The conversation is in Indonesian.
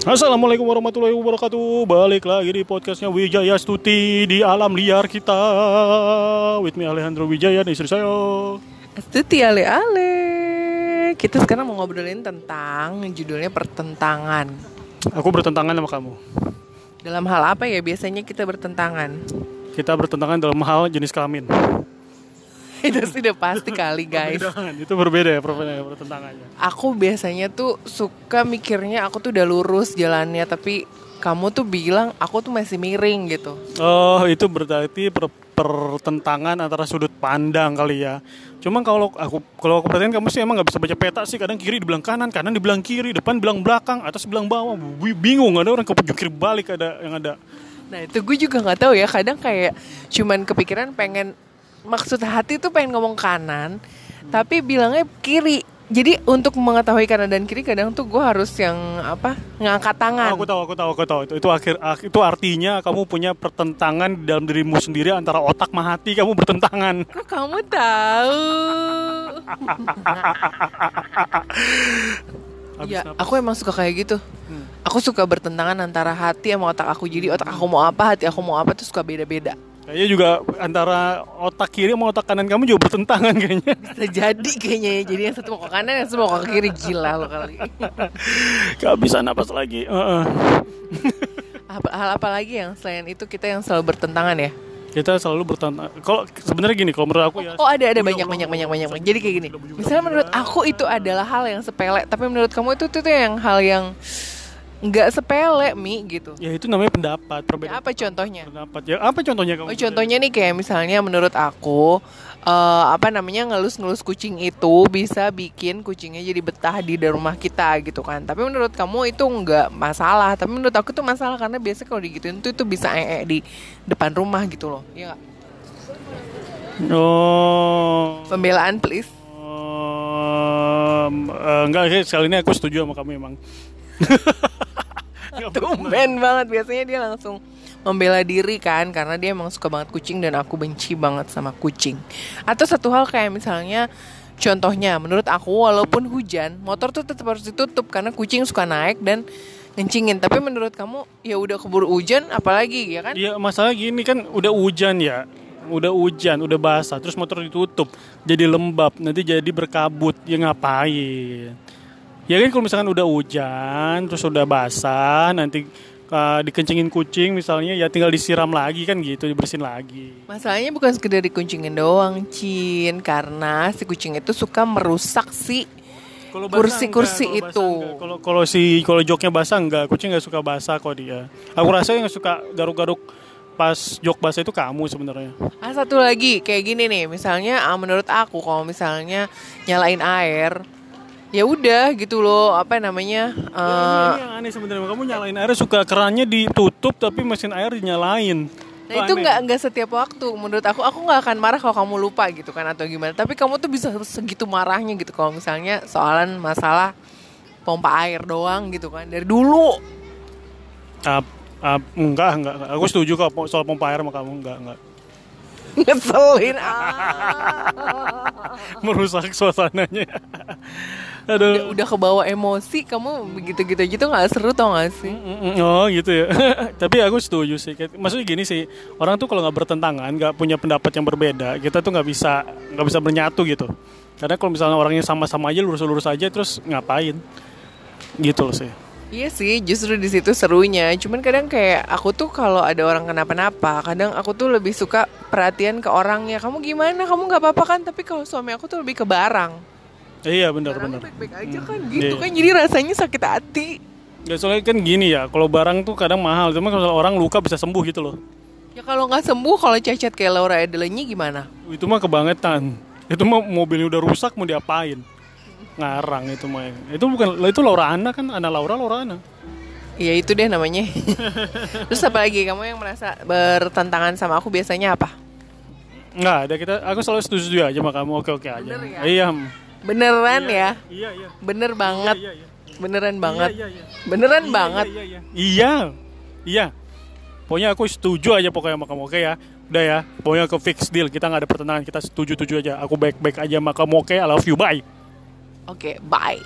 Assalamualaikum warahmatullahi wabarakatuh. Balik lagi di podcastnya Wijaya Stuti Di alam liar kita. With me Alejandro Wijaya dan istri saya. Stuti ale-ale Kita sekarang mau ngobrolin tentang Judulnya pertentangan. Aku bertentangan sama kamu. Dalam hal apa ya biasanya kita bertentangan? Kita bertentangan dalam hal jenis kelamin Itu sudah pasti kali guys. Perbedaan, Itu berbeda ya perbedaan pertentangannya. Aku biasanya tuh suka mikirnya aku tuh udah lurus jalannya Tapi kamu tuh bilang aku tuh masih miring gitu. Oh itu berarti per- pertentangan antara sudut pandang kali ya. Cuma kalau aku kalau aku perhatiin kamu sih emang nggak bisa baca peta sih. Kadang kiri dibilang kanan, kanan dibilang kiri, depan bilang belakang, atas bilang bawah. Bi- Bingung ada orang kejungkir balik ada yang ada. Nah itu gue juga nggak tahu ya. Kadang kayak cuman kepikiran pengen maksud hati tuh pengen ngomong kanan tapi bilangnya kiri. Jadi untuk mengetahui kanan dan kiri kadang tuh gue harus yang apa ngangkat tangan. Oh, aku tahu, aku tahu, aku tahu. Itu. Itu akhir ak- itu artinya kamu punya pertentangan dalam dirimu sendiri antara otak sama hati kamu bertentangan. kok kamu tahu? Ya aku emang suka kayak gitu. Hmm. aku suka bertentangan antara hati sama otak aku. Jadi otak aku mau apa hati aku mau apa tuh suka beda-beda Kayaknya juga antara otak kiri sama otak kanan kamu juga bertentangan kayaknya. bisa jadi kayaknya ya jadi yang satu mau ke kanan yang satu mau ke kiri gila lo kali Gak bisa napas lagi. Heeh. apa, hal apa lagi yang selain itu kita yang selalu bertentangan ya Kita selalu bertentangan. Kalau sebenarnya gini, kalau menurut aku ya. Oh ada ada Udah, banyak banyak banyak banyak. Jadi kayak gini. Misalnya menurut aku itu adalah hal yang sepele, tapi menurut kamu itu tuh, tuh yang hal yang nggak sepele mi gitu. Ya itu namanya pendapat, Ya, perbedaan apa contohnya? pendapat. Ya apa contohnya kamu? Oh contohnya nih kayak misalnya menurut aku eh, apa namanya ngelus-ngelus kucing itu bisa bikin kucingnya jadi betah di rumah kita gitu kan. Tapi menurut kamu itu nggak masalah. Tapi menurut aku tuh masalah karena biasa kalau digituin tuh itu bisa ee di depan rumah gitu loh. Iya nggak? Oh. Pembelaan please. Um, eh, enggak, kayak sekali ini aku setuju sama kamu emang. Pernah. Tumben banget biasanya dia langsung membela diri kan karena dia emang suka banget kucing dan aku benci banget sama kucing. Atau satu hal kayak misalnya contohnya menurut aku walaupun hujan motor tuh tetap harus ditutup karena kucing suka naik dan ngencingin. Tapi menurut kamu ya udah keburu hujan apalagi ya kan? Iya masalah gini kan udah hujan ya udah hujan udah basah terus motor ditutup jadi lembab nanti jadi berkabut ya ngapain ya kan kalau misalkan udah hujan terus udah basah nanti uh, dikencingin kucing misalnya ya tinggal disiram lagi kan gitu dibersihin lagi Masalahnya bukan sekedar dikuncingin doang, Cin, karena si kucing itu suka merusak si Kursi-kursi basah itu. Kalau kalau si kalau joknya basah enggak, kucing enggak suka basah kok dia. Aku rasa yang suka garuk-garuk pas jok basah itu kamu sebenarnya. Ah satu lagi kayak gini nih, misalnya ah, menurut aku kalau misalnya nyalain air, ya udah gitu loh, apa namanya? Ya, eh, ini, ini yang aneh sebenarnya. Kamu nyalain air suka kerannya ditutup tapi mesin air dinyalain. nah itu nggak nggak setiap waktu. Menurut aku, aku nggak akan marah kalau kamu lupa gitu kan atau gimana. Tapi kamu tuh bisa segitu marahnya gitu kalau misalnya soalan masalah pompa air doang gitu kan dari dulu. Ap- ap- enggak, enggak, enggak. Aku setuju kok soal pompa air sama kamu enggak, enggak. Ngeselin ah. Merusak suasananya. Udah, Aduh. udah kebawa emosi, kamu begitu-gitu aja tuh nggak seru tau gak sih? Mm, mm, Oh gitu ya. Tapi aku setuju sih. Maksudnya gini sih, orang tuh kalau nggak bertentangan, nggak punya pendapat yang berbeda, kita tuh nggak bisa nggak bisa bernyatu gitu. Karena kalau misalnya orangnya sama-sama aja lurus-lurus aja, terus ngapain? Gitu loh sih. Iya sih, justru di situ serunya. Cuman kadang kayak aku tuh kalau ada orang kenapa-napa, kadang aku tuh lebih suka perhatian ke orangnya. Kamu gimana? Kamu nggak apa-apa kan? Tapi kalau suami aku tuh lebih ke barang. Iya benar benar. baik-baik aja kan Hmm, gitu iya. kan. Jadi rasanya sakit hati. Ya soalnya kan gini ya, kalau barang tuh kadang mahal, cuma kalau orang luka bisa sembuh gitu loh. Ya kalau nggak sembuh, kalau cacat kayak Laura Edelenyi gimana? Itu mah kebangetan. Itu mah mobilnya udah rusak mau diapain? Ngarang itu mah. Itu bukan itu Laura Ana kan, Ana Laura Laura Ana. Ya itu deh namanya. Terus apa lagi? Kamu yang merasa bertentangan sama aku biasanya apa? Nggak ada kita, aku selalu setuju aja sama kamu. Oke oke aja. Bener ya? Iya. Beneran Iya, ya? Iya iya. Bener banget. Iya iya. Beneran banget. Iya iya. Beneran Iya, banget. Iya iya. Iya. Iya. Pokoknya aku setuju aja pokoknya sama kamu, oke ya? Udah ya, pokoknya ke fix deal. Kita nggak ada pertentangan, kita setuju-setuju aja. Aku baik-baik aja sama kamu, oke? I love you, bye. Oke, bye.